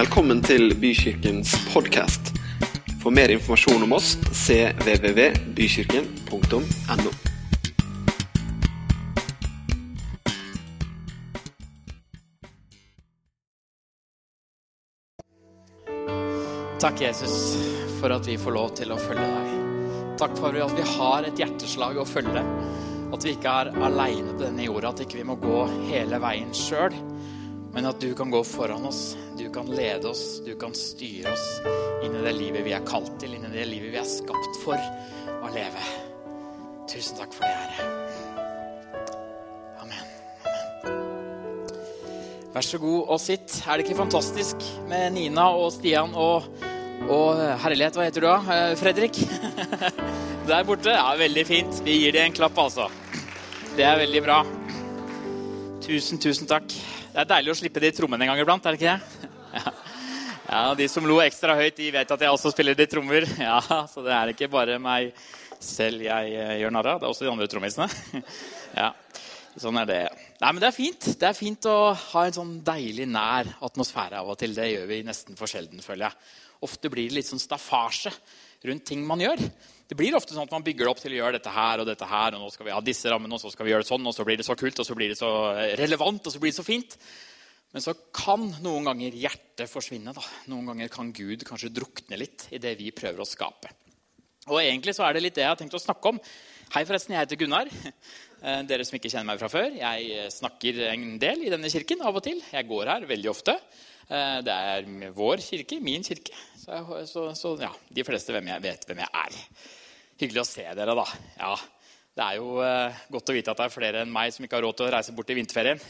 Velkommen til Bykirkens podkast. For mer informasjon om oss cvvvbykirken.no. Takk, Jesus, for at vi får lov til å følge deg. Takk for at vi har et hjerteslag å følge. At vi ikke er aleine på denne jorda, at ikke vi må gå hele veien sjøl. Men at du kan gå foran oss, du kan lede oss, du kan styre oss inn i det livet vi er kalt til, inn i det livet vi er skapt for å leve. Tusen takk for det, Herre. Amen. Vær så god og sitt. Er det ikke fantastisk med Nina og Stian og, og herlighet, hva heter du da? Eh, Fredrik? Der borte? Ja, veldig fint. Vi gir dem en klapp, altså. Det er veldig bra. Tusen, tusen takk. Det er deilig å slippe de trommene en gang iblant, er det ikke det? Ja. ja, De som lo ekstra høyt, de vet at jeg også spiller de trommer. Ja, Så det er ikke bare meg selv jeg eh, gjør narr av. Det er også de andre trommisene. Ja, sånn er det. Nei, men Det er fint Det er fint å ha en sånn deilig nær atmosfære av og til. Det gjør vi nesten for sjelden, føler jeg. Ofte blir det litt sånn staffasje rundt ting man gjør. Det blir ofte sånn at man bygger det opp til å gjøre dette her og dette her, og nå skal vi ha disse rammene, og så skal vi gjøre det sånn, og så blir det så kult, og så blir det så relevant, og så blir det så fint. Men så kan noen ganger hjertet forsvinne. da. Noen ganger kan Gud kanskje drukne litt i det vi prøver å skape. Og egentlig så er det litt det jeg har tenkt å snakke om. Hei, forresten. Jeg heter Gunnar. Eh, dere som ikke kjenner meg fra før. Jeg snakker en del i denne kirken av og til. Jeg går her veldig ofte. Eh, det er vår kirke, min kirke. Så, så, så ja, de fleste vet hvem jeg er. Hyggelig å se dere, da. Ja, Det er jo eh, godt å vite at det er flere enn meg som ikke har råd til å reise bort i vinterferien.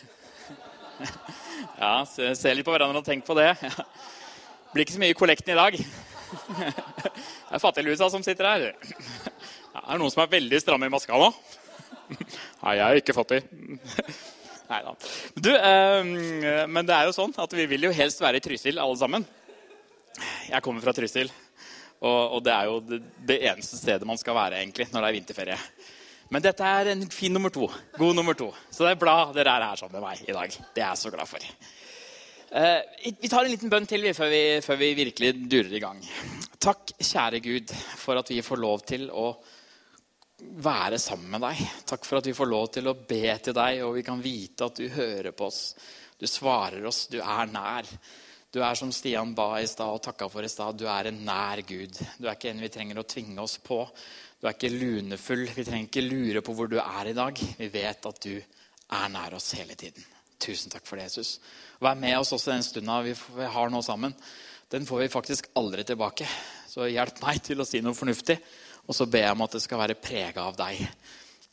ja, se, litt på hverandre og tenk på det. Ja. Blir ikke så mye i kollekten i dag. det er fattiglusa som sitter her. Ja, er det noen som er veldig stramme i maska nå? Nei, jeg er ikke fattig. Nei da. Du, eh, men det er jo sånn at vi vil jo helst være i Trysil, alle sammen. Jeg kommer fra Trysil. Og, og det er jo det, det, eneste stedet man skal være egentlig når det er vinterferie. Men dette er en fin nummer to. God nummer to. Så det er bra dere er her sammen med meg i dag. Det er jeg så glad for. Eh, vi tar en liten bønn til før vi, før vi virkelig durer i gang. Takk, kjære Gud, for at vi får lov til å være sammen med deg. Takk for at vi får lov til å be til deg, og vi kan vite at du hører på oss. Du svarer oss, du er nær. Du er som Stian ba i stad og takka for i stad, du er en nær Gud. Du er ikke en vi trenger å tvinge oss på. Du er ikke lunefull. Vi trenger ikke lure på hvor du er i dag. Vi vet at du er nær oss hele tiden. Tusen takk for det, Jesus. Vær med oss også den stunda vi har nå sammen. Den får vi faktisk aldri tilbake. Så hjelp meg til å si noe fornuftig. Og så ber jeg om at det skal være prega av deg.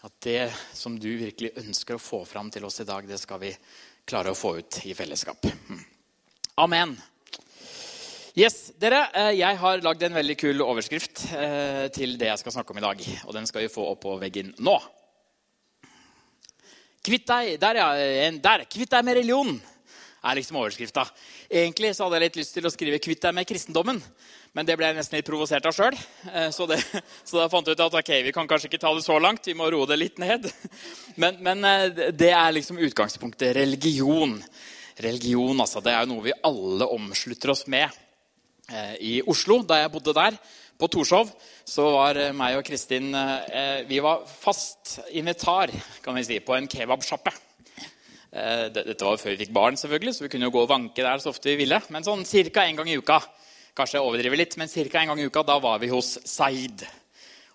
At det som du virkelig ønsker å få fram til oss i dag, det skal vi klare å få ut i fellesskap. Hmm. Amen. Yes, dere, eh, Jeg har lagd en veldig kul overskrift eh, til det jeg skal snakke om i dag. Og den skal vi få opp på veggen nå. Kvitt deg der, ja. Der. Kvitt deg med religion er liksom overskrifta. Egentlig så hadde jeg litt lyst til å skrive 'kvitt deg med kristendommen'. Men det ble jeg nesten litt provosert av sjøl. Eh, så, så, da fant jeg ut at ok, vi kan kanskje ikke ta det så langt. Vi må roe det litt ned. Men, men det er liksom utgangspunktet. Religion religion. Altså. Det er jo noe vi alle omslutter oss med. Eh, I Oslo, da jeg bodde der, på Torshov, så var eh, meg og Kristin eh, vi var fast invitar kan vi si, på en kebabsjappe. Dette var før vi fikk barn, selvfølgelig, så vi kunne jo gå og vanke der så ofte vi ville. Men sånn ca. en gang i uka kanskje jeg overdriver litt, men cirka en gang i uka, da var vi hos Saeed.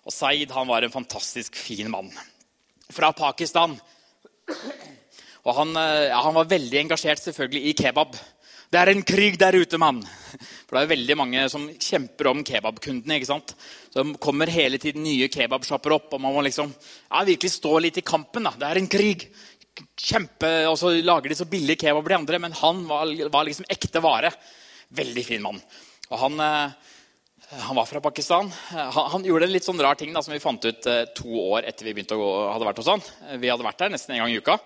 Og Saeed han var en fantastisk fin mann. Fra Pakistan. Og han, eh, ja, han, var veldig engasjert selvfølgelig i kebab. Det er en krig der ute, mann! For det er veldig mange som kjemper om kebabkundene. ikke sant? Så Det kommer hele tiden nye kebabsjapper opp, og man må liksom ja, virkelig stå litt i kampen. da. Det er en krig. Kjempe, Og så lager de så billig kebab de andre, men han var, var liksom ekte vare. Veldig fin mann. Og han, eh, han var fra Pakistan. Han, han, gjorde en litt sånn rar ting da, som vi fant ut eh, to år etter vi begynte å gå, hadde vært hos han. Vi hadde vært der nesten en gang i uka.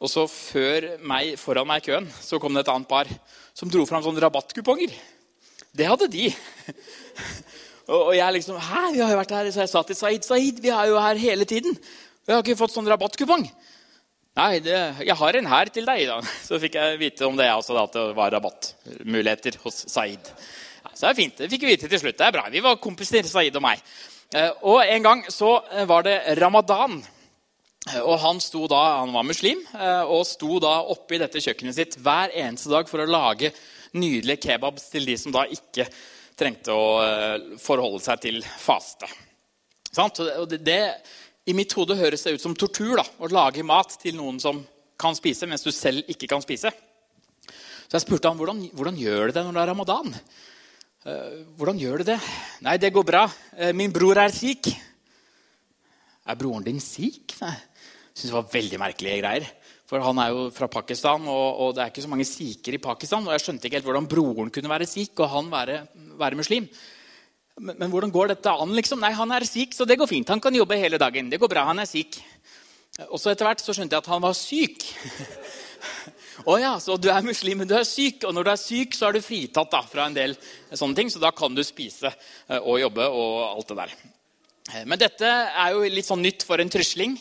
Og så meg, foran meg i køen så kom det et annet par som dro fram sånne rabattkuponger. Det hadde de. og jeg liksom Hæ, vi har jo vært her. Så jeg sa til Saeed Saeed, vi er jo her hele tiden. Vi har ikke fått sånn rabattkupong. Nei, det, jeg har en her til deg, da. Så fikk jeg vite om det jeg også, da, at det var rabattmuligheter hos Said. Så det er fint. Det fikk vi vite til slutt. Det er bra. Vi var kompiser, Said og meg. Eh, og en gang så eh, var det ramadan. Eh, og han da, han var muslim og sto da oppe i dette kjøkkenet sitt hver eneste dag for å lage nydelige kebabs til de som da ikke trengte å forholde seg til faste. Og det, I mitt hode høres det ut som tortur da, å lage mat til noen som kan spise, mens du selv ikke kan spise. Så jeg spurte han, hvordan, hvordan gjør du det når det er ramadan. Uh, hvordan gjør du det? Nei, det går bra. Uh, min bror er syk. Er broren din? Nei. Jeg synes det var veldig merkelige greier. For han er jo fra Pakistan, og, og det er ikke så mange sikher i Pakistan. Og jeg skjønte ikke helt hvordan broren kunne være sikh og han være, være muslim. Men, men, hvordan går dette an? liksom? Nei, Han er syk, så det går fint. Han kan jobbe hele dagen. Det går bra, han er syk. Og så etter hvert så skjønte jeg at han var syk. Å ja, så du er muslim, men du er syk. Og når du er syk, så er du fritatt da, fra en del sånne ting. Så da kan du spise eh, og jobbe og alt det der. Eh, men dette er jo litt sånn nytt for en trysling.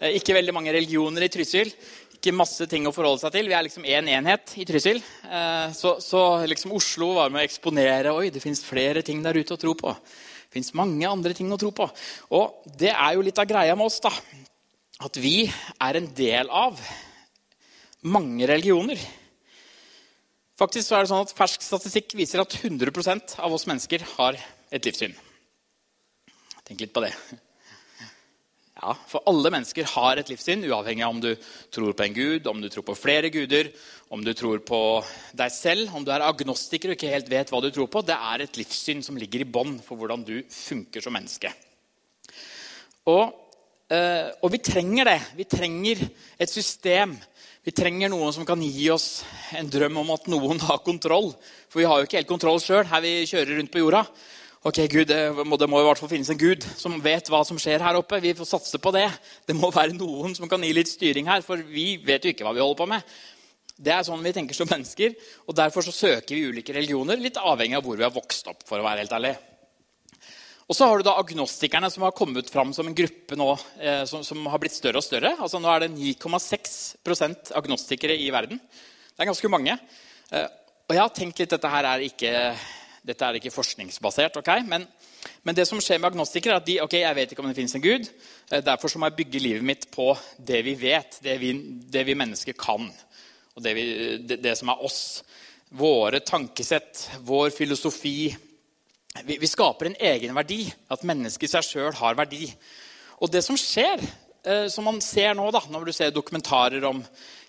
Eh, ikke veldig mange religioner i Trysil ikke masse ting å forholde seg til. Vi er liksom én en enhet i Trysil. Eh, så, så liksom Oslo var med å eksponere Oi, det fins flere ting der ute å tro på. Det fins mange andre ting å tro på. Og det er jo litt av greia med oss, da. At vi er en del av mange religioner. Faktisk så er det sånn at Fersk statistikk viser at 100% av oss mennesker har et livssyn. Tenk litt på det. Ja, For alle mennesker har et livssyn, uavhengig av om du tror på en gud, om du tror på flere guder, om du tror på deg selv, om du er agnostiker og ikke helt vet hva du tror på. Det er et livssyn som ligger i bånn for hvordan du funker som menneske. Og, eh, og, vi trenger det. Vi trenger et system. Vi trenger noen som kan gi oss en drøm om at noen har kontroll. For vi har jo ikke helt kontroll sjøl her vi kjører rundt på jorda. Ok, Gud, det må, det må, i hvert fall finnes en Gud som vet hva som skjer her oppe. Vi får satse på det. Det må være noen som kan gi litt styring her, for vi vet jo ikke hva vi holder på med. Det er sånn vi tenker som mennesker, og Derfor så søker vi ulike religioner, litt avhengig av hvor vi har vokst opp. for å være helt ærlig. Og så har du da agnostikerne, som har kommet fram som en gruppe nå, eh, som, som, har blitt større og større. Altså Nå er det 9,6% agnostikere i verden. Det er ganske mange. Eh, og jeg har tenkt litt dette her er ikke dette er ikke forskningsbasert, ok? Men, men, det som skjer med agnostikere, er at de ok, jeg vet ikke om det finnes en gud. Eh, derfor må jeg bygge livet mitt på det vi vet, det vi, det vi mennesker kan. Og det, vi, det, det, som er oss. Våre tankesett, vår filosofi. Vi, vi skaper en egen verdi. At mennesket i seg sjøl har verdi. Og det som skjer, eh, som man ser nå da, når du ser dokumentarer om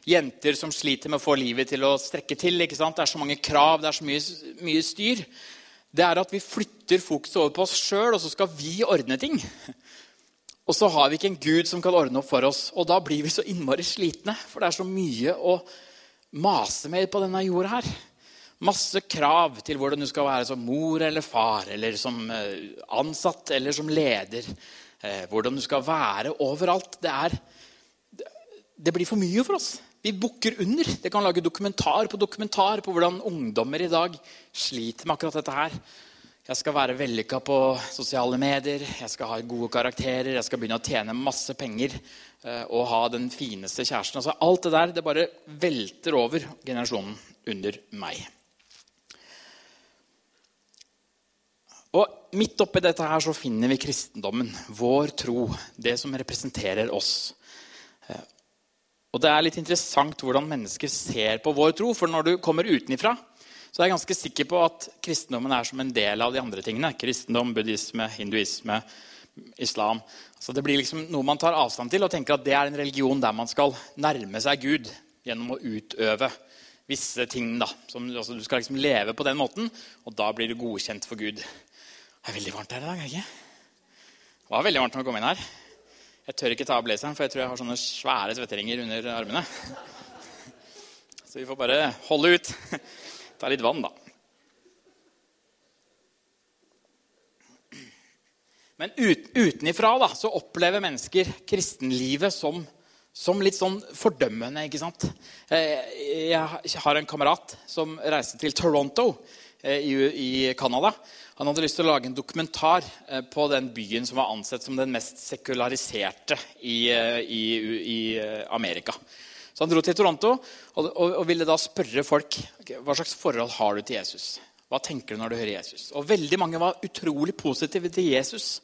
jenter som sliter med å få livet til å strekke til. Det er så mange krav, det er så mye, mye styr. Det er at vi flytter fokuset over på oss sjøl, og så skal vi ordne ting. Og så har vi ikke en Gud som kan ordne opp for oss. Og da blir vi så innmari slitne, for det er så mye å mase med på denne jorda her. Masse krav til hvordan du skal være som mor eller far, eller som eh, ansatt eller som leder. Eh, hvordan du skal være overalt. Det, er, det blir for mye for oss. Vi bukker under. Det kan lage dokumentar på dokumentar på hvordan ungdommer i dag sliter med akkurat dette her. Jeg skal være vellykka på sosiale medier, jeg skal ha gode karakterer, jeg skal begynne å tjene masse penger eh, og ha den fineste kjæresten. Altså, alt det der det bare velter over generasjonen under meg. Og Midt oppi dette her så finner vi kristendommen, vår tro, det som representerer oss. Eh, og Det er litt interessant hvordan mennesker ser på vår tro. For når du kommer utenifra, så er jeg ganske sikker på at kristendommen er som en del av de andre tingene. Kristendom, buddhisme, hinduisme, islam. Så Det blir liksom noe man tar avstand til og tenker at det er en religion der man skal nærme seg Gud gjennom å utøve visse ting. da. Som, altså, du skal liksom leve på den måten, og da blir du godkjent for Gud. Det er veldig varmt her i dag. ikke? Det var veldig varmt når vi kom inn her. Jeg tør ikke ta av blazeren, for jeg tror jeg har sånne svære svetteringer under armene. Så vi får bare holde ut. Ta litt vann, da. Men ut, utenifra da, så opplever mennesker kristenlivet som, som, litt sånn fordømmende. ikke sant? Eh, jeg har en kamerat som reiste til Toronto i Canada. Han hadde lyst til å lage en dokumentar eh, på den byen som var ansett som den mest sekulariserte i, i, i Amerika. Så han dro til Toronto og, og, og ville da spørre folk hva slags forhold har du til Jesus. Hva tenker du når du hører Jesus? Og veldig mange var utrolig positive til Jesus.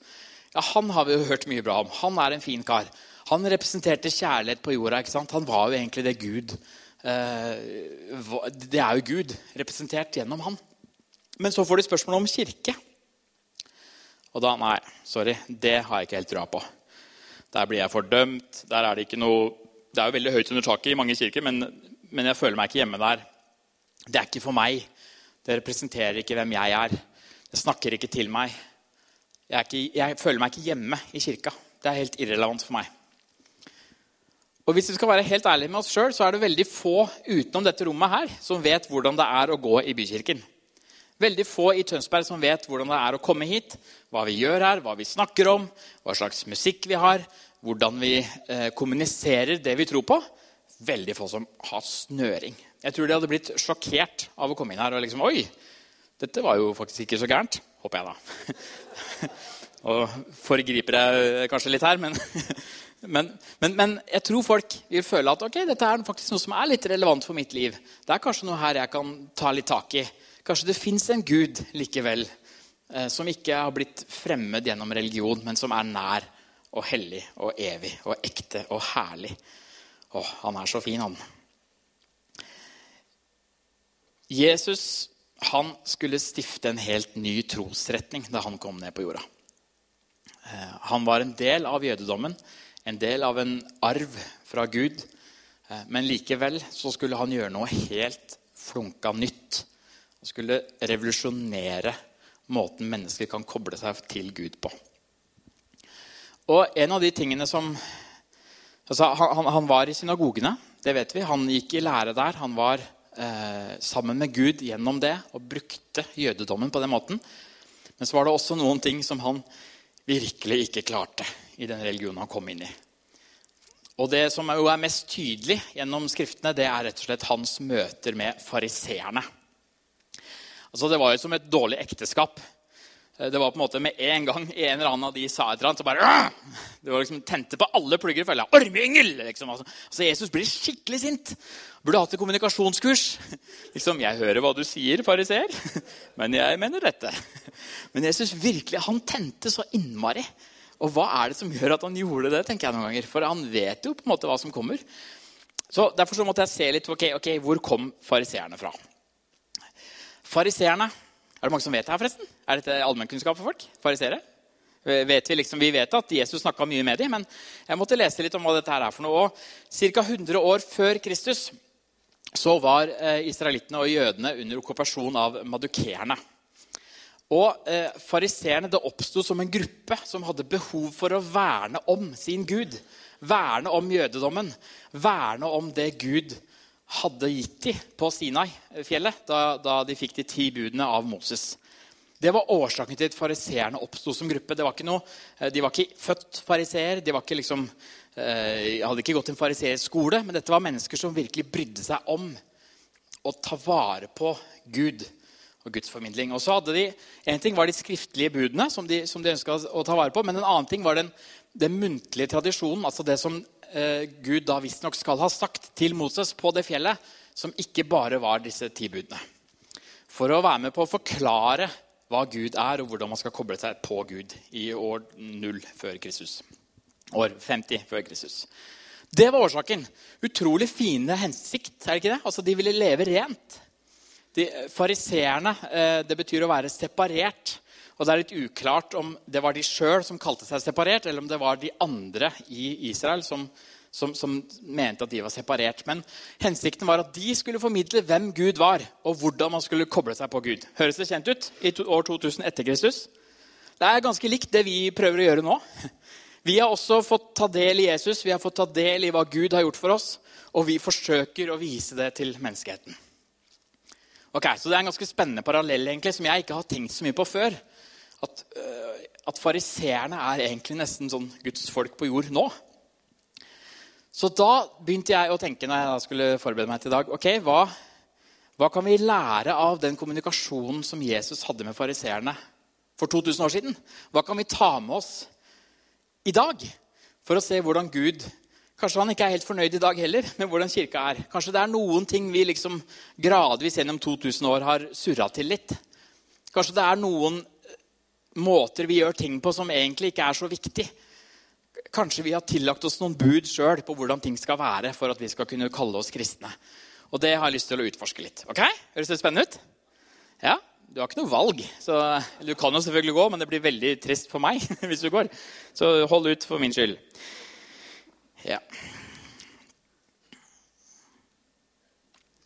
Ja, Han har vi jo hørt mye bra om. Han er en fin kar. Han representerte kjærlighet på jorda. ikke sant? Han var jo egentlig det Gud eh, Det er jo Gud representert gjennom han. Men så får de spørsmål om kirke. Og da Nei, sorry, det har jeg ikke helt trua på. Der blir jeg fordømt. Der er det ikke noe Det er jo veldig høyt under taket i mange kirker, men, men jeg føler meg ikke hjemme der. Det er ikke for meg. Det representerer ikke hvem jeg er. Det snakker ikke til meg. Jeg, ikke, jeg føler meg ikke hjemme i kirka. Det er helt irrelevant for meg. Og hvis vi skal være helt ærlige med oss sjøl, så er det veldig få utenom dette rommet her som vet hvordan det er å gå i bykirken. Veldig få i Tønsberg som vet hvordan det er å komme hit, hva vi gjør her, hva vi snakker om, hva slags musikk vi har, hvordan vi eh, kommuniserer det vi tror på. Veldig få som har snøring. Jeg tror de hadde blitt sjokkert av å komme inn her og liksom Oi, dette var jo faktisk ikke så gærent. Håper jeg, da. og foregriper jeg kanskje litt her, men Men, men, men, jeg tror folk vil føle at ok, dette er faktisk noe som er litt relevant for mitt liv. Det er kanskje noe her jeg kan ta litt tak i. Kanskje det fins en gud likevel eh, som ikke har blitt fremmed gjennom religion, men som er nær og hellig og evig og ekte og herlig. Å, han er så fin, han. Jesus han skulle stifte en helt ny trosretning da han kom ned på jorda. Eh, han var en del av jødedommen en del av en arv fra Gud. Eh, men likevel så skulle han gjøre noe helt flunka nytt. Han skulle revolusjonere måten mennesker kan koble seg til Gud på. Og en av de tingene som altså han, han, var i synagogene, det vet vi. Han gikk i lære der. Han var eh, sammen med Gud gjennom det og brukte jødedommen på den måten. Men så var det også noen ting som han virkelig ikke klarte i den religionen han kom inn i. Og Det som er mest tydelig gjennom skriftene, det er rett og slett hans møter med fariseerne. Altså, det var jo som et dårlig ekteskap. Det var på en måte Med en gang en eller annen av de sa et eller annet, så bare Åh! Det var liksom tente på alle plugger. føler jeg. Ormeyngel! Liksom. Altså, altså, Jesus blir skikkelig sint. Burde hatt et kommunikasjonskurs. Liksom, 'Jeg hører hva du sier, fariseer, men jeg mener dette.' Men Jesus virkelig, han tente så innmari. Og hva er det som gjør at han gjorde det? tenker jeg noen ganger. For han vet jo på en måte hva som kommer. Så Derfor så måtte jeg se litt ok, ok, hvor kom fariseerne fra. Fariseerne Er det mange som vet det her, forresten? Er dette allmennkunnskap for folk? Farisere? Vet vi, liksom, vi vet at Jesus snakka mye med dem, men jeg måtte lese litt om hva dette her er for noe. Ca. 100 år før Kristus så var eh, israelittene og jødene under okkupasjon av madukeerne. Og eh, Fariseerne oppsto som en gruppe som hadde behov for å verne om sin Gud. Verne om jødedommen. Verne om det Gud hadde gitt dem på Sinai-fjellet da, da, de fikk de ti budene av Moses. Det var årsaken til at fariseerne oppsto som gruppe. Var noe, eh, de var ikke født fariseer. De ikke liksom, eh, hadde ikke gått en fariseerskole. Men dette var mennesker som virkelig brydde seg om å ta vare på Gud og Guds formidling. Og så hadde de, En ting var de skriftlige budene, som de, som de ønska å ta vare på. Men en annen ting var den, den muntlige tradisjonen, altså det som Gud da visstnok skal ha sagt til Moses på det fjellet, som ikke bare var disse ti budene. For å være med på å forklare hva Gud er, og hvordan man skal koble seg på Gud i år 0 før Kristus. År 50 før Kristus. Det var årsaken. Utrolig fine hensikt. er det ikke det? Altså, De ville leve rent. De Fariseerne eh, det betyr å være separert. Og Det er litt uklart om det var de sjøl som kalte seg separert, eller om det var de andre i Israel som, som, som, mente at de var separert. Men hensikten var at de skulle formidle hvem Gud var, og hvordan man skulle koble seg på Gud. Høres det kjent ut i år 2000 etter Kristus? Det er ganske likt det vi prøver å gjøre nå. Vi har også fått ta del i Jesus, vi har fått ta del i hva Gud har gjort for oss, og vi forsøker å vise det til menneskeheten. Ok, Så det er en ganske spennende parallell egentlig, som jeg ikke har tenkt så mye på før. At, uh, at fariseerne er egentlig nesten sånn Guds folk på jord nå. Så da begynte jeg å tenke når jeg skulle forberede meg til i dag ok, hva, Hva kan vi lære av den kommunikasjonen som Jesus hadde med fariseerne for 2000 år siden? Hva kan vi ta med oss i dag for å se hvordan Gud Kanskje han ikke er helt fornøyd i dag heller med hvordan kirka er. Kanskje det er noen ting vi liksom gradvis gjennom 2000 år har surra til litt. Kanskje det er noen måter vi gjør ting på som egentlig ikke er så viktig. Kanskje vi har tillagt oss noen bud sjøl på hvordan ting skal være for at vi skal kunne kalle oss kristne. Og det har jeg lyst til å utforske litt. Ok? Høres det spennende ut? Ja? Du har ikke noe valg. så Du kan jo selvfølgelig gå, men det blir veldig trist for meg hvis du går. Så hold ut for min skyld. Ja.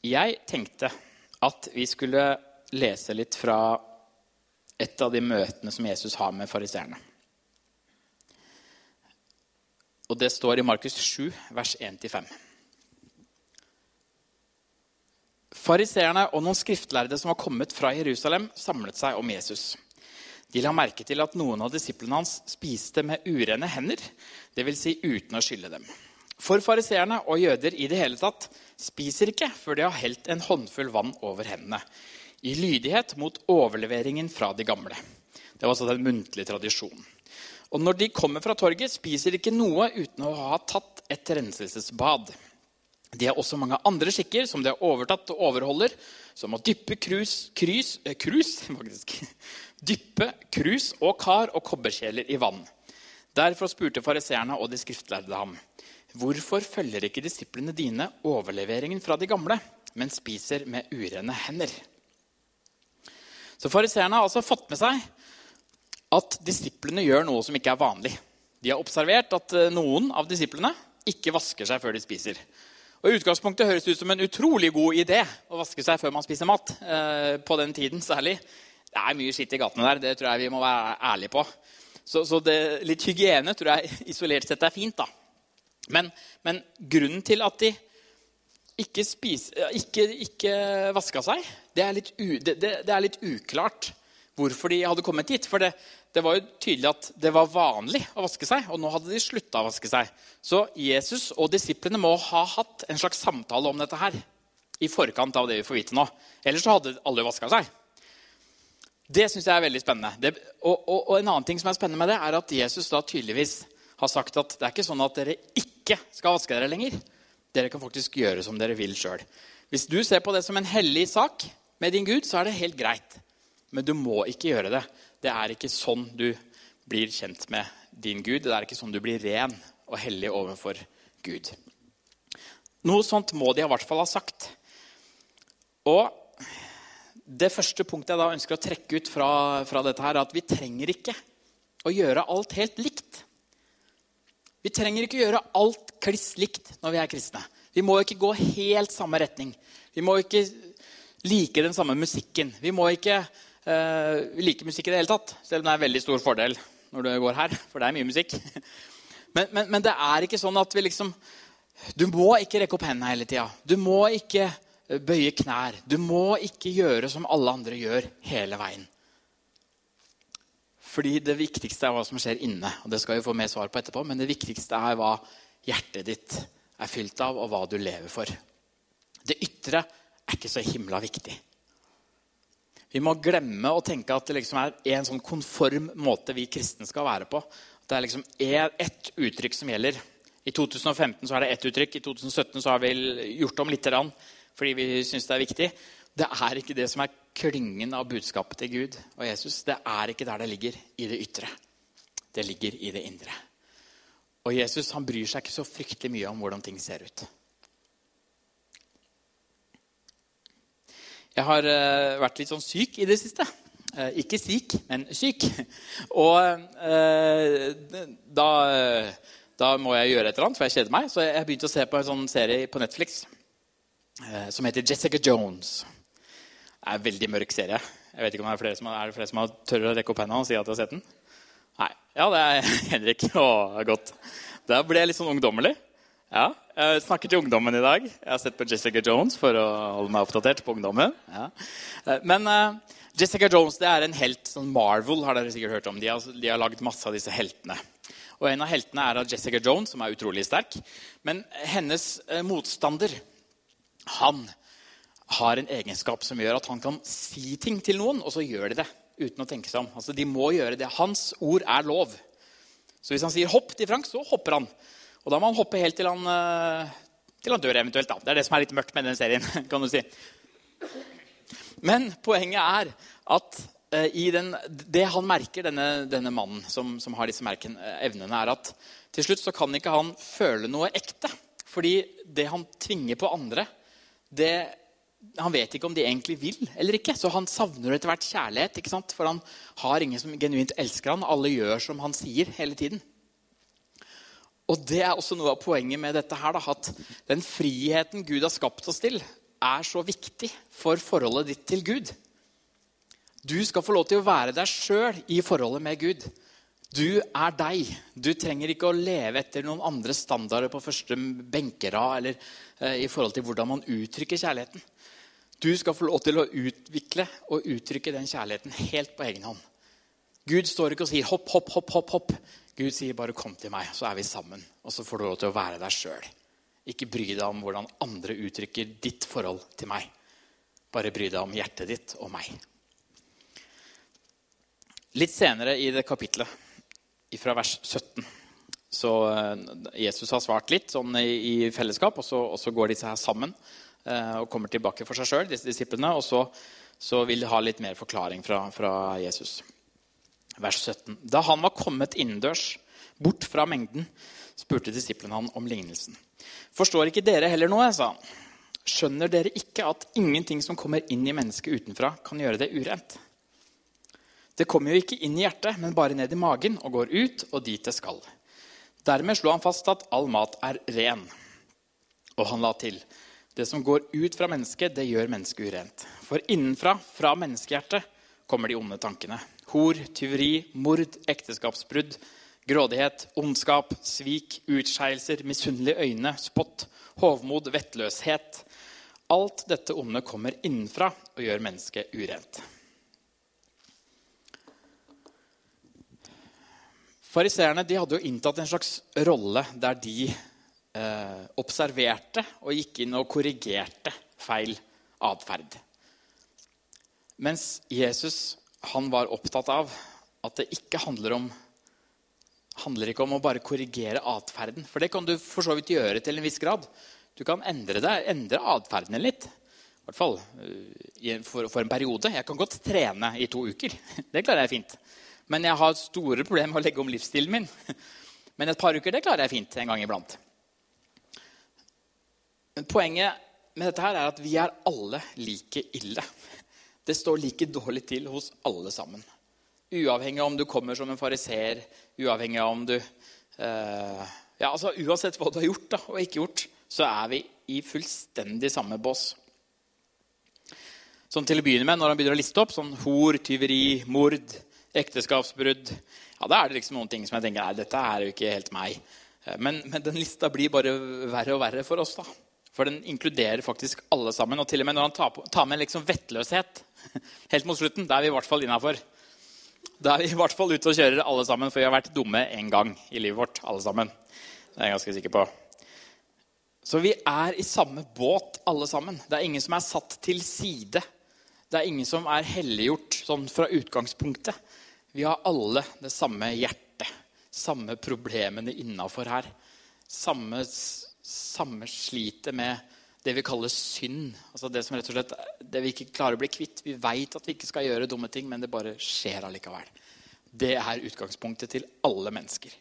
Jeg tenkte at vi skulle lese litt fra et av de møtene som Jesus har med fariseerne. Og det står i Markus 7, vers 1-5. Fariseerne og noen skriftlærde som var kommet fra Jerusalem, samlet seg om Jesus. De la merke til at noen av disiplene hans spiste med urene hender, dvs. Si uten å skylle dem. For fariseerne og jøder i det hele tatt spiser ikke før de har helt en håndfull vann over hendene, i lydighet mot overleveringen fra de gamle. Det var altså den muntlige tradisjonen. Og når de kommer fra torget, spiser de ikke noe uten å ha tatt et renselsesbad. De har også mange andre skikker som de har overtatt og overholder, som å dyppe krus, krus, eh, krus, faktisk, dyppe krus og kar og kobberkjeler i vann. Derfor spurte fariseerne og de skriftlærde ham. Hvorfor følger ikke disiplene dine overleveringen fra de gamle, men spiser med urene hender? Så Fariseerne har altså fått med seg at disiplene gjør noe som ikke er vanlig. De har observert at eh, noen av disiplene ikke vasker seg før de spiser. Og I utgangspunktet høres det ut som en utrolig god idé å vaske seg før man spiser mat. Eh, på den tiden særlig. Det er mye skitt i gatene der. Det tror jeg vi må være ærlige på. Så, så det, litt hygiene tror jeg isolert sett er fint. da. Men, men grunnen til at de ikke, spis, ikke, ikke vaska seg, det er, u, det, det er, litt uklart hvorfor de hadde kommet dit. For det, det, var jo tydelig at det var vanlig å vaske seg, og nå hadde de slutta å vaske seg. Så Jesus og disiplene må ha hatt en slags samtale om dette her i forkant av det vi får vite nå. Ellers så hadde alle vaska seg. Det syns jeg er veldig spennende. Det, og, og, og, en annen ting som er spennende med det, er at Jesus da tydeligvis har sagt at det er ikke sånn at dere ikke skal vaske dere lenger. Dere kan faktisk gjøre som dere vil sjøl. Hvis du ser på det som en hellig sak med din Gud, så er det helt greit. Men du må ikke gjøre det. Det er ikke sånn du blir kjent med din Gud. Det er ikke sånn du blir ren og hellig overfor Gud. Noe sånt må de i hvert fall ha sagt. Og det første punktet jeg da ønsker å trekke ut fra, fra dette, her, er at vi trenger ikke å gjøre alt helt likt. Vi trenger ikke gjøre alt kliss likt når vi er kristne. Vi må ikke gå helt samme retning. Vi må ikke like den samme musikken. Vi må ikke uh, like musikk i det hele tatt, selv om det er en veldig stor fordel når du går her, for det er mye musikk. Men, men, men det er ikke sånn at vi liksom Du må ikke rekke opp hendene hele tida. Du må ikke bøye knær. Du må ikke gjøre som alle andre gjør hele veien. Fordi det viktigste er hva som skjer inne. og det skal vi få mer svar på etterpå, Men det viktigste er hva hjertet ditt er fylt av, og hva du lever for. Det ytre er ikke så himla viktig. Vi må glemme å tenke at det liksom er en sånn konform måte vi kristne skal være på. At det er liksom ett uttrykk som gjelder. I 2015 så er det ett uttrykk. I 2017 så har vi gjort om grann fordi vi syns det er viktig. Det er ikke det som er klyngen av budskapet til Gud og Jesus. Det er ikke der det ligger, i det ytre. Det ligger i det indre. Og Jesus han bryr seg ikke så fryktelig mye om hvordan ting ser ut. Jeg har uh, vært litt sånn syk i det siste. Uh, ikke syk, men syk. Og uh, da, da, må jeg gjøre et eller annet, for jeg kjeder meg. Så jeg begynte å se på en sånn serie på Netflix Eh, som heter Jessica Jones. Det er en veldig mørk serie. Jeg vet ikke om det Er flere som, er det flere som har tør å rekke opp hendene og si at de har sett den? Nei. Ja, det er Henrik. Å, godt. Da ble jeg litt sånn ungdommelig. Ja, Jeg snakker til ungdommen i dag. Jeg har sett på Jessica Jones for å holde meg oppdatert på ungdommen. Ja. Eh, men uh, Jessica Jones det er en helt sånn Marvel har dere sikkert hørt om. De har, de har laget masse av disse heltene. Og En av heltene er Jessica Jones, som er utrolig sterk. Men hennes uh, motstander han har en egenskap som gjør at han kan si ting til noen, og så gjør de det uten å tenke seg om. Altså, De må gjøre det. Hans ord er lov. Så hvis han sier 'hopp' til Frank, så hopper han. Og da må han hoppe helt til han, eh, til han dør eventuelt. da. Det er det som er litt mørkt med den serien. kan du si. Men poenget er at eh, i den, det han merker, denne, denne mannen som, som, har disse merken, eh, evnene, er at til slutt så kan ikke han føle noe ekte. Fordi det han tvinger på andre, det han vet ikke om de egentlig vil eller ikke. Så han savner etter hvert kjærlighet. For han har ingen som genuint elsker han. Alle gjør som han sier hele tiden. Og det er også noe av poenget med dette her, da, at den friheten Gud har skapt oss til, er så viktig for forholdet ditt til Gud. Du skal få lov til å være deg sjøl i forholdet med Gud. Du er deg. Du trenger ikke å leve etter noen andre standarder på første benkerad eller eh, i forhold til hvordan man uttrykker kjærligheten. Du skal få lov til å utvikle og uttrykke den kjærligheten helt på egen hånd. Gud står ikke og sier 'hopp, hopp, hopp'. hopp, hopp. Gud sier bare 'kom til meg', så er vi sammen. Og så får du lov til å være deg sjøl. Ikke bry deg om hvordan andre uttrykker ditt forhold til meg. Bare bry deg om hjertet ditt og meg. Litt senere i det kapitlet, fra vers 17, så eh, Jesus har svart litt sånn i, fellesskap, og så, og så går disse her sammen. Eh, og kommer tilbake for seg sjøl, disse disiplene. Og så, så, vil de ha litt mer forklaring fra, fra, Jesus. Vers 17. Da han var kommet innendørs, bort fra mengden, spurte disiplene han om lignelsen. Forstår ikke dere heller noe? sa han. Skjønner dere ikke at ingenting som kommer inn i mennesket utenfra, kan gjøre det urent? Det kommer jo ikke inn i hjertet, men bare ned i magen og går ut og dit det skal. Dermed slo han fast at all mat er ren. Og han la til det som går ut fra mennesket, det gjør mennesket urent. For innenfra, fra menneskehjertet, kommer de onde tankene. Hor, tyveri, mord, ekteskapsbrudd, grådighet, ondskap, svik, utskeielser, misunnelige øyne, spott, hovmod, vettløshet. Alt dette onde kommer innenfra og gjør mennesket urent. Fariseerne hadde jo inntatt en slags rolle der de eh, observerte og gikk inn og korrigerte feil atferd. Mens Jesus han var opptatt av at det ikke handler om handler ikke om å bare korrigere atferden. For det kan du for så vidt gjøre til en viss grad. Du kan endre deg, endre atferden litt. I hvert fall eh, for, for, en periode. Jeg kan godt trene i to uker. Det klarer jeg fint. Men jeg har store problemer med å legge om livsstilen min. Men et par uker det klarer jeg fint en gang iblant. Poenget med dette her er at vi er alle like ille. Det står like dårlig til hos alle sammen. Uavhengig av om du kommer som en fariseer, uavhengig av om du uh, ja, altså Uansett hva du har gjort da, og ikke gjort, så er vi i fullstendig samme bås. Sånn til å begynne med, Når han begynner å liste opp sånn hor, tyveri, mord, ekteskapsbrudd ja, Da er det liksom noen ting som jeg tenker nei, dette er jo ikke helt meg. Eh, men, men den lista blir bare verre og verre for oss. da. For den inkluderer faktisk alle sammen. Og til og med når han tar, på, tar med liksom vettløshet helt mot slutten, da er vi i hvert fall innafor. Da er vi i hvert fall ute og kjører alle sammen, for vi har vært dumme én gang i livet vårt. alle sammen. Det er jeg ganske sikker på. Så vi er i samme båt, alle sammen. Det er ingen som er satt til side. Det er ingen som er helliggjort sånn fra utgangspunktet. Vi har alle det samme hjertet, samme problemene innafor her. Samme samme slitet med det vi kaller synd. Altså det som rett og slett, det vi ikke klarer å bli kvitt. Vi veit at vi ikke skal gjøre dumme ting, men det bare skjer allikevel. Det er utgangspunktet til alle mennesker.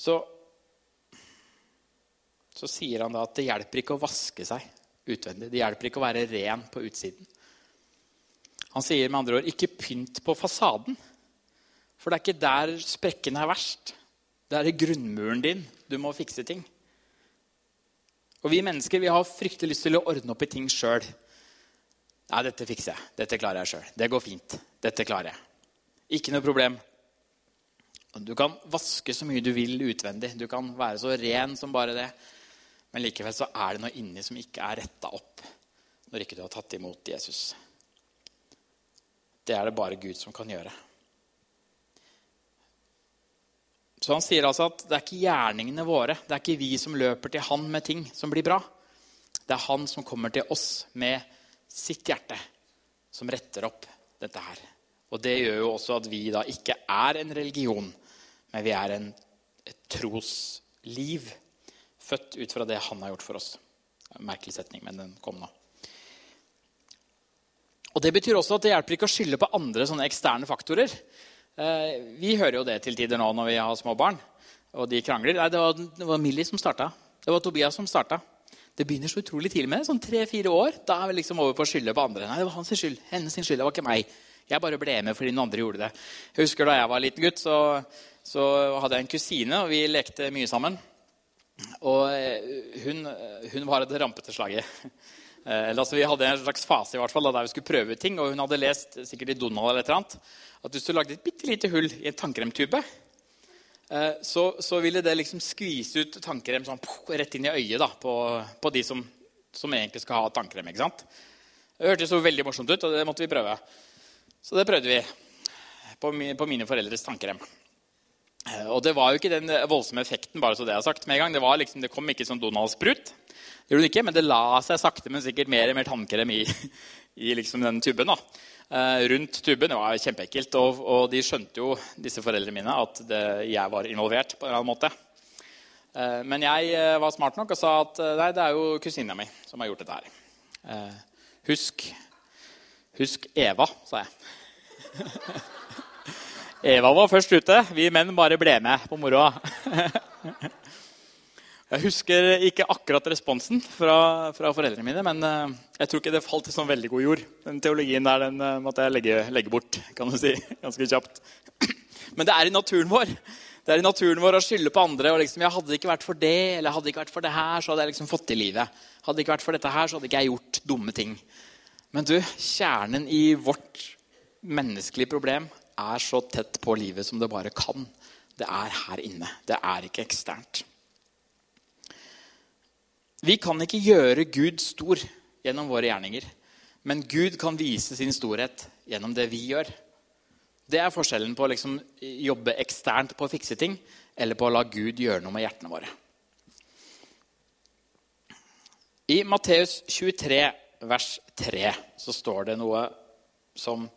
Så, så sier han da at det hjelper ikke å vaske seg utvendig. Det hjelper ikke å være ren på utsiden. Han sier med andre ord ikke pynt på fasaden. For det er ikke der sprekkene er verst. Det er i grunnmuren din du må fikse ting. Og Vi mennesker vi har fryktelig lyst til å ordne opp i ting sjøl. Nei, dette fikser jeg. Dette klarer jeg sjøl. Det går fint. Dette klarer jeg. Ikke noe problem. Du kan vaske så mye du vil utvendig. Du kan være så ren som bare det. Men likevel så er det noe inni som ikke er retta opp når ikke du har tatt imot Jesus. Det er det bare Gud som kan gjøre. Så han sier altså at det er ikke gjerningene våre, det er ikke vi som løper til han med ting som blir bra. Det er han som kommer til oss med sitt hjerte, som retter opp dette her. Og det gjør jo også at vi da ikke er en religion, men vi er en, et trosliv. Født ut fra det han har gjort for oss. Merkelig setning, men den kom nå. Og Det betyr også at det hjelper ikke å skylde på andre sånne eksterne faktorer. Eh, vi hører jo det til tider nå når vi har små barn og de krangler. Nei, det var, var Millie som starta. Det var Tobias som starta. Det begynner så utrolig tidlig med. Sånn tre-fire år. Da er vi liksom over på å skylde på andre. Nei, det var hans skyld. Hennes skyld. Det var ikke meg. Jeg bare ble med fordi noen andre gjorde det. Jeg husker Da jeg var liten gutt, så, så hadde jeg en kusine, og vi lekte mye sammen. Og eh, hun, hun var et rampete slaget. Eh, altså, vi hadde en slags fase i hvert fall, der vi skulle prøve ting. Og hun hadde lest sikkert i Donald eller et eller annet, at hvis du lagde et bitte lite hull i en tannkremtube, eh, så, så, ville det liksom skvise ut tannkrem sånn, rett inn i øyet da, på, på de som, som, egentlig skal ha tannkrem. ikke sant? Det hørtes så veldig morsomt ut, og det måtte vi prøve. Så det prøvde vi på, på mine foreldres tannkrem. Eh, og det var jo ikke den voldsomme effekten, bare så det er sagt med en gang. Det, liksom, det kom ikke som det ikke, men det la seg sakte, men sikkert mer og mer tannkrem i, i liksom den tuben. da. Eh, rundt tuben. Det var kjempeekkelt. Og, og, de skjønte jo, disse foreldrene mine, at det, jeg var involvert på en eller annen måte. Eh, men jeg eh, var smart nok og sa at eh, nei, det er jo kusina mi som har gjort dette her. Eh, husk, husk Eva, sa jeg. Eva var først ute. Vi menn bare ble med på moroa. Jeg husker ikke akkurat responsen fra, fra foreldrene mine, men uh, jeg tror ikke det falt i sånn veldig god jord. Den teologien der den uh, måtte jeg legge, legge, bort kan du si, ganske kjapt. Men det er i naturen vår. Det er i naturen vår å skylde på andre. og liksom, jeg Hadde det ikke vært for det, eller hadde det ikke vært for det her, så hadde jeg liksom fått til livet. Hadde det ikke vært for dette her, så hadde ikke jeg gjort dumme ting. Men du, kjernen i vårt menneskelige problem er så tett på livet som det bare kan. Det er her inne. Det er ikke eksternt. Vi kan ikke gjøre Gud stor gjennom våre gjerninger. Men Gud kan vise sin storhet gjennom det vi gjør. Det er forskjellen på å liksom jobbe eksternt på å fikse ting eller på å la Gud gjøre noe med hjertene våre. I Matteus 23, vers 3, så står det noe som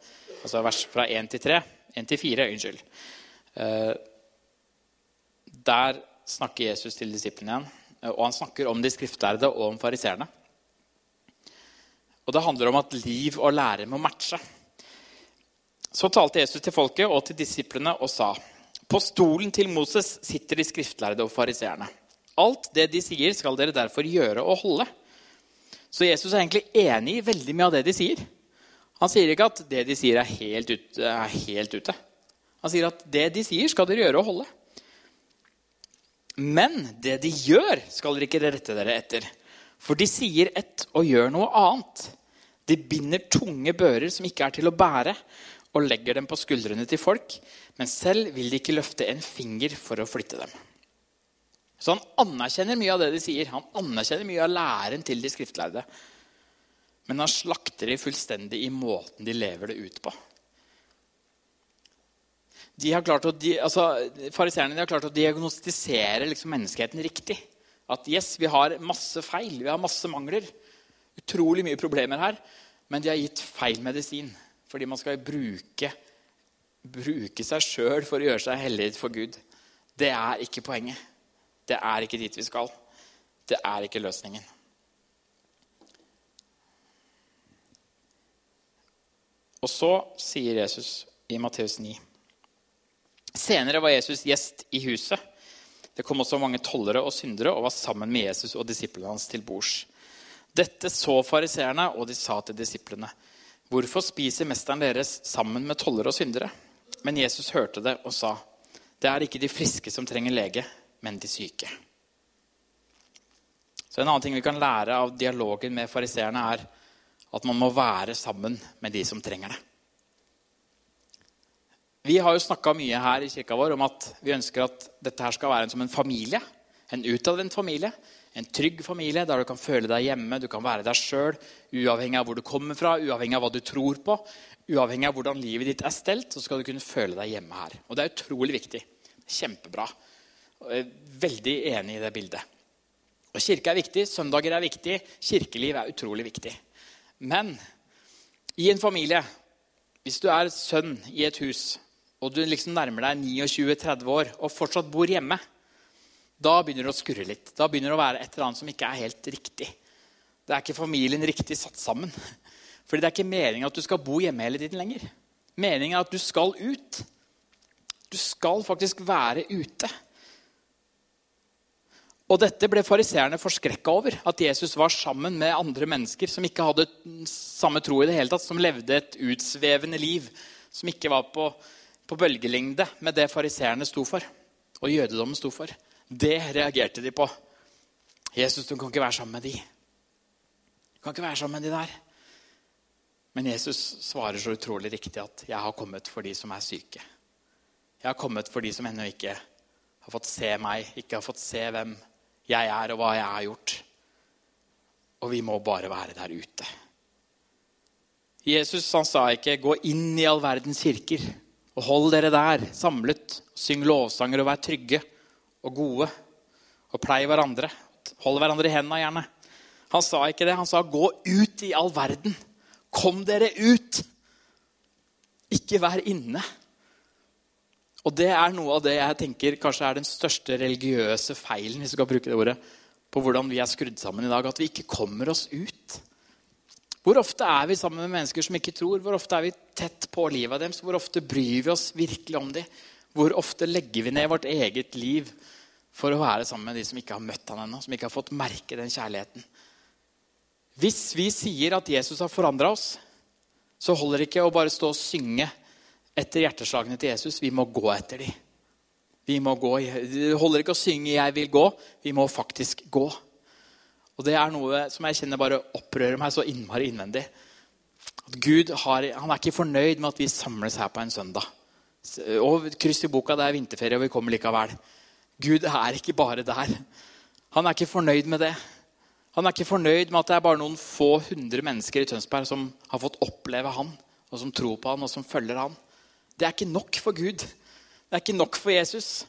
Altså vers fra 1 til 3. 1 til 4, unnskyld. Eh, der snakker Jesus til disiplene igjen. Og han snakker om de skriftlærde og om fariseerne. Og det handler om at liv og lære må matche. Så talte Jesus til folket og til disiplene og sa.: På stolen til Moses sitter de skriftlærde og fariseerne. Alt det de sier, skal dere derfor gjøre og holde. Så Jesus er egentlig enig i veldig mye av det de sier. Han sier ikke at det de sier, er helt ute. Er helt ute. Han sier at det de sier, skal dere gjøre og holde. Men det de gjør, skal dere ikke rette dere etter. For de sier ett og gjør noe annet. De binder tunge bører som ikke er til å bære, og legger dem på skuldrene til folk, men selv vil de ikke løfte en finger for å flytte dem. Så han anerkjenner mye av det de sier. Han anerkjenner mye av læren til de skriftlærde. Men han slakter de fullstendig i måten de lever det ut på de har klart å, altså, Fariseerne har klart å diagnostisere liksom, menneskeheten riktig. At yes, vi har masse feil, vi har masse mangler. Utrolig mye problemer her. Men de har gitt feil medisin. Fordi man skal bruke, bruke seg sjøl for å gjøre seg hellig for Gud. Det er ikke poenget. Det er ikke dit vi skal. Det er ikke løsningen. Og så sier Jesus i Matteus 9 Senere var Jesus gjest i huset. Det kom også mange tollere og syndere og var sammen med Jesus og disiplene hans til bords. Dette så fariseerne, og de sa til disiplene.: Hvorfor spiser mesteren deres sammen med tollere og syndere? Men Jesus hørte det og sa, Det er ikke de friske som trenger lege, men de syke. Så En annen ting vi kan lære av dialogen med fariseerne, er at man må være sammen med de som trenger det. Vi har jo snakka mye her i kirka vår om at vi ønsker at dette her skal være en som en familie. En utadvendt familie. En trygg familie der du kan føle deg hjemme, du kan være deg sjøl. Uavhengig av hvor du kommer fra, uavhengig av hva du tror på, uavhengig av hvordan livet ditt er stelt, så skal du kunne føle deg hjemme her. Og det er utrolig viktig. Kjempebra. Jeg er veldig enig i det bildet. Og Kirke er viktig, søndager er viktig, kirkeliv er utrolig viktig. Men i en familie, hvis du er sønn i et hus, og du liksom nærmer deg 29-30 år og fortsatt bor hjemme, da begynner det å skurre litt. Da begynner det å være et eller annet som ikke er helt riktig. Det er ikke familien riktig satt sammen. Fordi det er ikke meningen at du skal bo hjemme hele tiden lenger. Meningen er at du skal ut. Du skal faktisk være ute. Og dette ble fariseerne forskrekka over. At Jesus var sammen med andre mennesker som ikke hadde samme tro i det hele tatt, som levde et utsvevende liv, som ikke var på, på bølgelengde med det fariseerne sto for, og jødedommen sto for. Det reagerte de på. Jesus, du kan ikke være sammen med de. Du kan ikke være sammen med de der. Men Jesus svarer så utrolig riktig at 'jeg har kommet for de som er syke'. Jeg har kommet for de som ennå ikke har fått se meg, ikke har fått se hvem jeg er, og hva jeg har gjort. Og vi må bare være der ute. Jesus han sa ikke 'gå inn i all verdens kirker' og hold dere der samlet. Syng lovsanger og vær trygge og gode. Og plei hverandre. Hold hverandre i hendene gjerne. Han sa ikke det. Han sa 'gå ut i all verden'. Kom dere ut! Ikke vær inne. Og det er noe av det jeg tenker kanskje er den største religiøse feilen hvis vi skal bruke det ordet, på hvordan vi er skrudd sammen i dag. At vi ikke kommer oss ut. Hvor ofte er vi sammen med mennesker som ikke tror? Hvor ofte er vi tett på livet deres? Hvor ofte bryr vi oss virkelig om dem? Hvor ofte legger vi ned vårt eget liv for å være sammen med de som ikke har møtt han ennå, som ikke har fått merke den kjærligheten? Hvis vi sier at Jesus har forandra oss, så holder det ikke å bare stå og synge etter hjerteslagene til Jesus. Vi må gå etter dem. Vi må gå. Det holder ikke å synge 'Jeg vil gå'. Vi må faktisk gå. Og Det er noe som jeg kjenner bare opprører meg så innmari innvendig. At Gud har, han er ikke fornøyd med at vi samles her på en søndag. Og kryss i boka, det er vinterferie, og vi kommer likevel. Gud er ikke bare der. Han er ikke fornøyd med det. Han er ikke fornøyd med at det er bare noen få hundre mennesker i Tønsberg som har fått oppleve han, og som tror på han, og som følger han. Det er ikke nok for Gud. Det er ikke nok for Jesus.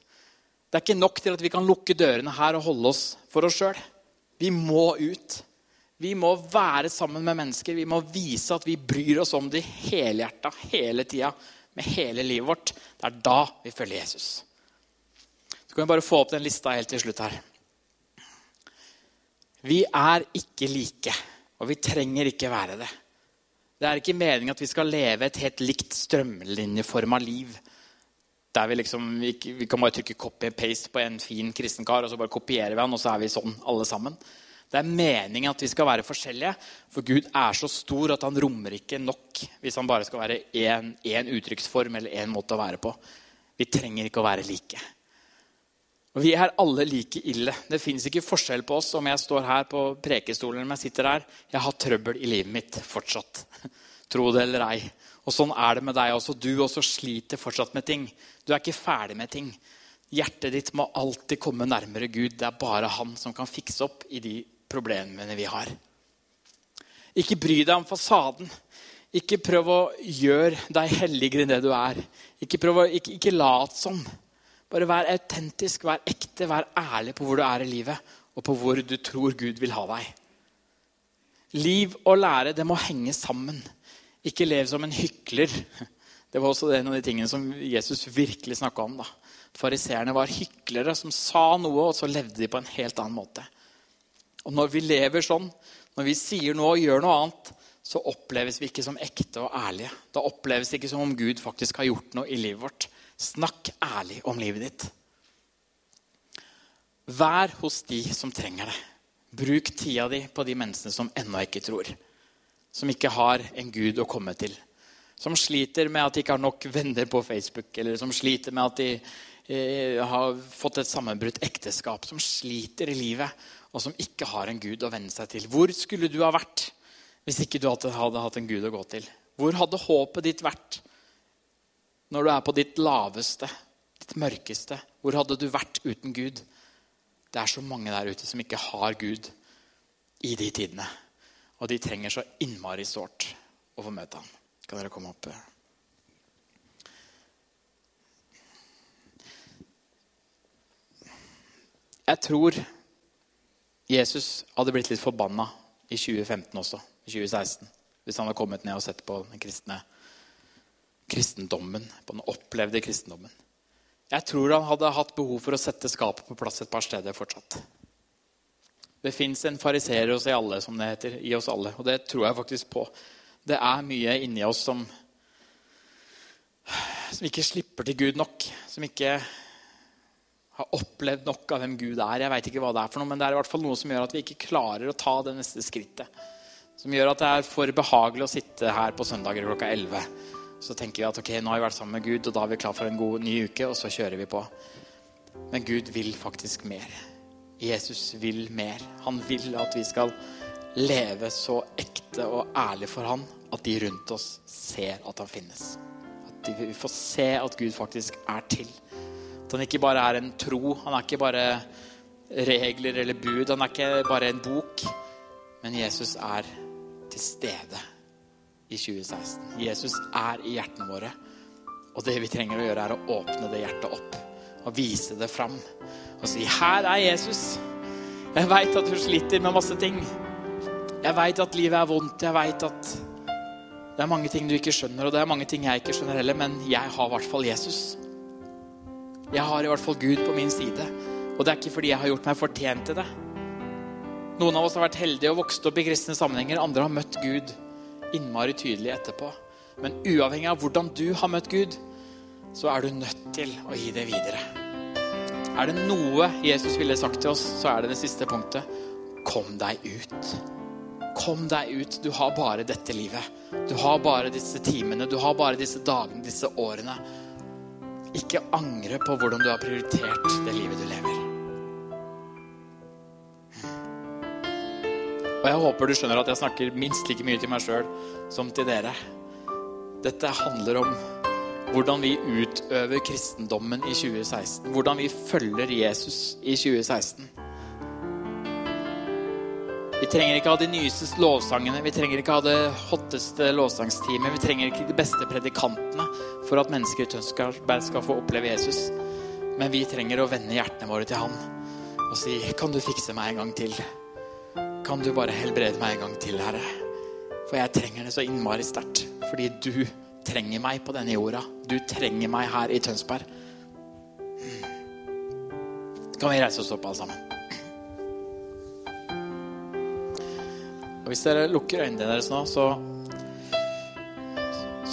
Det er ikke nok til at vi kan lukke dørene her og holde oss for oss sjøl. Vi må ut. Vi må være sammen med mennesker. Vi må vise at vi bryr oss om dem helhjerta hele tida. Med hele livet vårt. Det er da vi følger Jesus. Så kan vi bare få opp den lista helt til slutt her. Vi er ikke like, og vi trenger ikke være det. Det er ikke meningen at vi skal leve et helt likt strømlinjeforma liv. Der vi, liksom, vi, vi, kan bare trykke copy and paste på en fin kristen kar, og så bare kopierer vi han, og så er vi sånn alle sammen. Det er meningen at vi skal være forskjellige, for Gud er så stor at han rommer ikke nok hvis han bare skal være én uttrykksform eller én måte å være på. Vi trenger ikke å være like. Og Vi er alle like ille. Det fins ikke forskjell på oss om jeg står her på prekestolen eller om jeg sitter her. Jeg har trøbbel i livet mitt fortsatt. Tro det eller ei. Og sånn er det med deg også. Du også sliter fortsatt med ting. Du er ikke ferdig med ting. Hjertet ditt må alltid komme nærmere Gud. Det er bare han som kan fikse opp i de problemene vi har. Ikke bry deg om fasaden. Ikke prøv å gjøre deg helligere enn det du er. Ikke, prøv å, ikke, ikke lat som. Bare vær autentisk, vær ekte, vær ærlig på hvor du er i livet, og på hvor du tror Gud vil ha deg. Liv og lære det må henge sammen. Ikke lev som en hykler. Det var også en av de tingene som Jesus virkelig snakka om. da. Fariseerne var hyklere som sa noe, og så levde de på en helt annen måte. Og Når vi lever sånn, når vi sier noe og gjør noe annet, så oppleves vi ikke som ekte og ærlige. Da oppleves det ikke som om Gud faktisk har gjort noe i livet vårt. Snakk ærlig om livet ditt. Vær hos de som trenger det. Bruk tida di på de menneskene som ennå ikke tror. Som ikke har en Gud å komme til. Som sliter med at de ikke har nok venner på Facebook, eller som sliter med at de eh, har fått et sammenbrutt ekteskap. Som sliter i livet, og som ikke har en Gud å venne seg til. Hvor skulle du ha vært hvis ikke du hadde, hatt en Gud å gå til? Hvor hadde håpet ditt vært? Når du er på ditt laveste, ditt mørkeste. Hvor hadde du vært uten Gud? Det er så mange der ute som ikke har Gud i de tidene. Og de trenger så innmari sårt å få møte ham. Kan dere komme opp? Jeg tror Jesus hadde blitt litt forbanna i 2015 også, i 2016, hvis han hadde kommet ned og sett på den kristne kristendommen, på den opplevde kristendommen. Jeg tror han hadde hatt behov for å sette skapet på plass et par steder fortsatt. Det fins en fariseer hos alle, som det heter, i oss alle, og det tror jeg faktisk på. Det er mye inni oss som, som ikke slipper til Gud nok. Som ikke har opplevd nok av hvem Gud er. Jeg vet ikke hva det er for noe, men det er i hvert fall noe som gjør at vi ikke klarer å ta det neste skrittet. Som gjør at det er for behagelig å sitte her på søndager klokka 11 så tenker vi at ok, nå har vi vært sammen med Gud, og da er vi klar for en god ny uke, og så kjører vi på. Men Gud vil faktisk mer. Jesus vil mer. Han vil at vi skal leve så ekte og ærlig for han at de rundt oss ser at han finnes. At vi får se at Gud faktisk er til. At han ikke bare er en tro. Han er ikke bare regler eller bud. Han er ikke bare en bok. Men Jesus er til stede i 2016. Jesus er i hjertene våre. Og det vi trenger å gjøre, er å åpne det hjertet opp og vise det fram. Og si 'Her er Jesus'. Jeg veit at du sliter med masse ting. Jeg veit at livet er vondt. Jeg veit at det er mange ting du ikke skjønner, og det er mange ting jeg ikke skjønner heller, men jeg har i hvert fall Jesus. Jeg har i hvert fall Gud på min side. Og det er ikke fordi jeg har gjort meg fortjent til det. Noen av oss har vært heldige og vokst opp i kristne sammenhenger. Andre har møtt Gud innmari tydelig etterpå. Men uavhengig av hvordan du har møtt Gud, så er du nødt til å gi det videre. Er det noe Jesus ville sagt til oss, så er det det siste punktet. Kom deg ut. Kom deg ut. Du har bare dette livet. Du har bare disse timene, du har bare disse dagene, disse årene. Ikke angre på hvordan du har prioritert det livet du lever. Og jeg håper du skjønner at jeg snakker minst like mye til meg sjøl som til dere. Dette handler om hvordan vi utøver kristendommen i 2016. Hvordan vi følger Jesus i 2016. Vi trenger ikke ha de nyeste lovsangene, vi trenger ikke ha det hotteste lovsangsteamet, vi trenger ikke de beste predikantene for at mennesker i Tønsberg skal få oppleve Jesus. Men vi trenger å vende hjertene våre til Han og si 'Kan du fikse meg en gang til?' Kan du bare helbrede meg en gang til, Herre? For jeg trenger det så innmari sterkt. Fordi du trenger meg på denne jorda. Du trenger meg her i Tønsberg. Kan vi reise oss opp, alle sammen? Og Hvis dere lukker øynene deres nå, så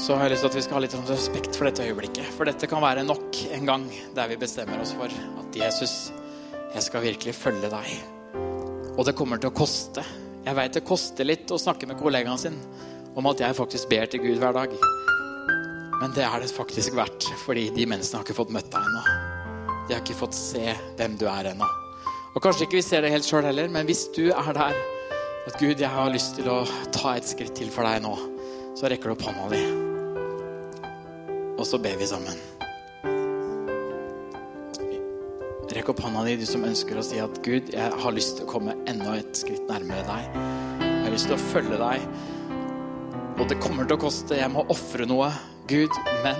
så har jeg lyst til at vi skal ha litt sånn respekt for dette øyeblikket. For dette kan være nok en gang der vi bestemmer oss for at Jesus, jeg skal virkelig følge deg. Og det kommer til å koste. Jeg veit det koster litt å snakke med kollegaen sin om at jeg faktisk ber til Gud hver dag. Men det er det faktisk verdt, fordi de menneskene har ikke fått møtt deg ennå. De har ikke fått se hvem du er ennå. Og kanskje ikke vi ser det helt sjøl heller, men hvis du er der at Gud, jeg har lyst til å ta et skritt til for deg nå, så rekker du opp hånda di. Og så ber vi sammen. Rekk opp hånda di, du som ønsker å si at Gud, jeg har lyst til å komme enda et skritt nærmere deg. Jeg har lyst til å følge deg. Og det kommer til å koste. Jeg må ofre noe, Gud. Men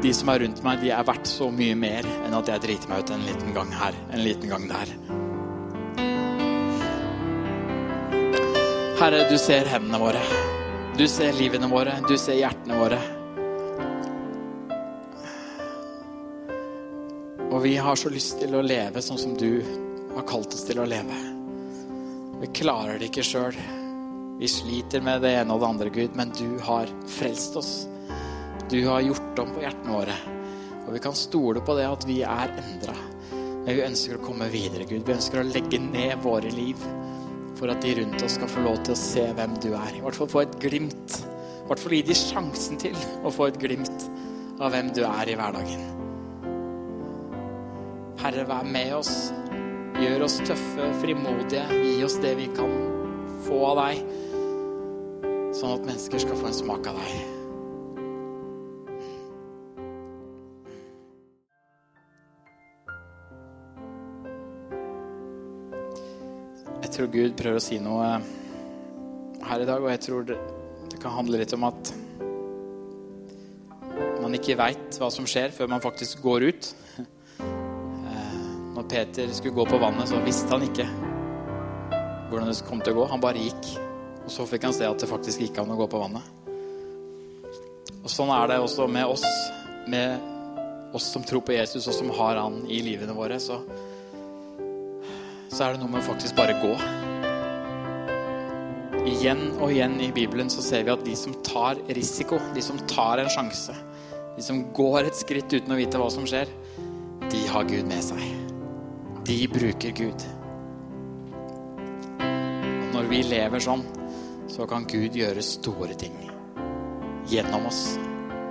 de som er rundt meg, de er verdt så mye mer enn at jeg driter meg ut en liten gang her, en liten gang der. Herre, du ser hendene våre. Du ser livene våre. Du ser hjertene våre. Vi har så lyst til å leve sånn som du har kalt oss til å leve. Vi klarer det ikke sjøl. Vi sliter med det ene og det andre, Gud, men du har frelst oss. Du har gjort om på hjertene våre. Og vi kan stole på det at vi er endra. Men vi ønsker å komme videre, Gud. Vi ønsker å legge ned våre liv for at de rundt oss skal få lov til å se hvem du er. I hvert fall få et glimt. I hvert fall gi de sjansen til å få et glimt av hvem du er i hverdagen. Herre, vær med oss. Gjør oss tøffe, frimodige. Gi oss det vi kan få av deg, sånn at mennesker skal få en smak av deg. Jeg tror Gud prøver å si noe her i dag, og jeg tror det, kan handle litt om at man ikke veit hva som skjer før man faktisk går ut. Peter skulle gå på vannet, så visste han ikke hvordan det kom til å gå. Han bare gikk. Og så fikk han se at det faktisk gikk an å gå på vannet. Og sånn er det også med oss, med oss som tror på Jesus, og som har han i livene våre. Så, så er det noe med å faktisk bare gå. Igjen og igjen i Bibelen så ser vi at de som tar risiko, de som tar en sjanse, de som går et skritt uten å vite hva som skjer, de har Gud med seg. De bruker Gud. Og når vi lever sånn, så kan Gud gjøre store ting gjennom oss.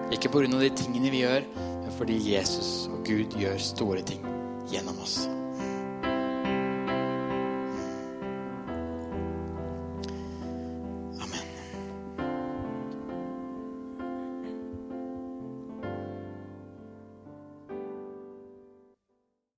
Ikke pga. de tingene vi gjør, men fordi Jesus og Gud gjør store ting gjennom oss.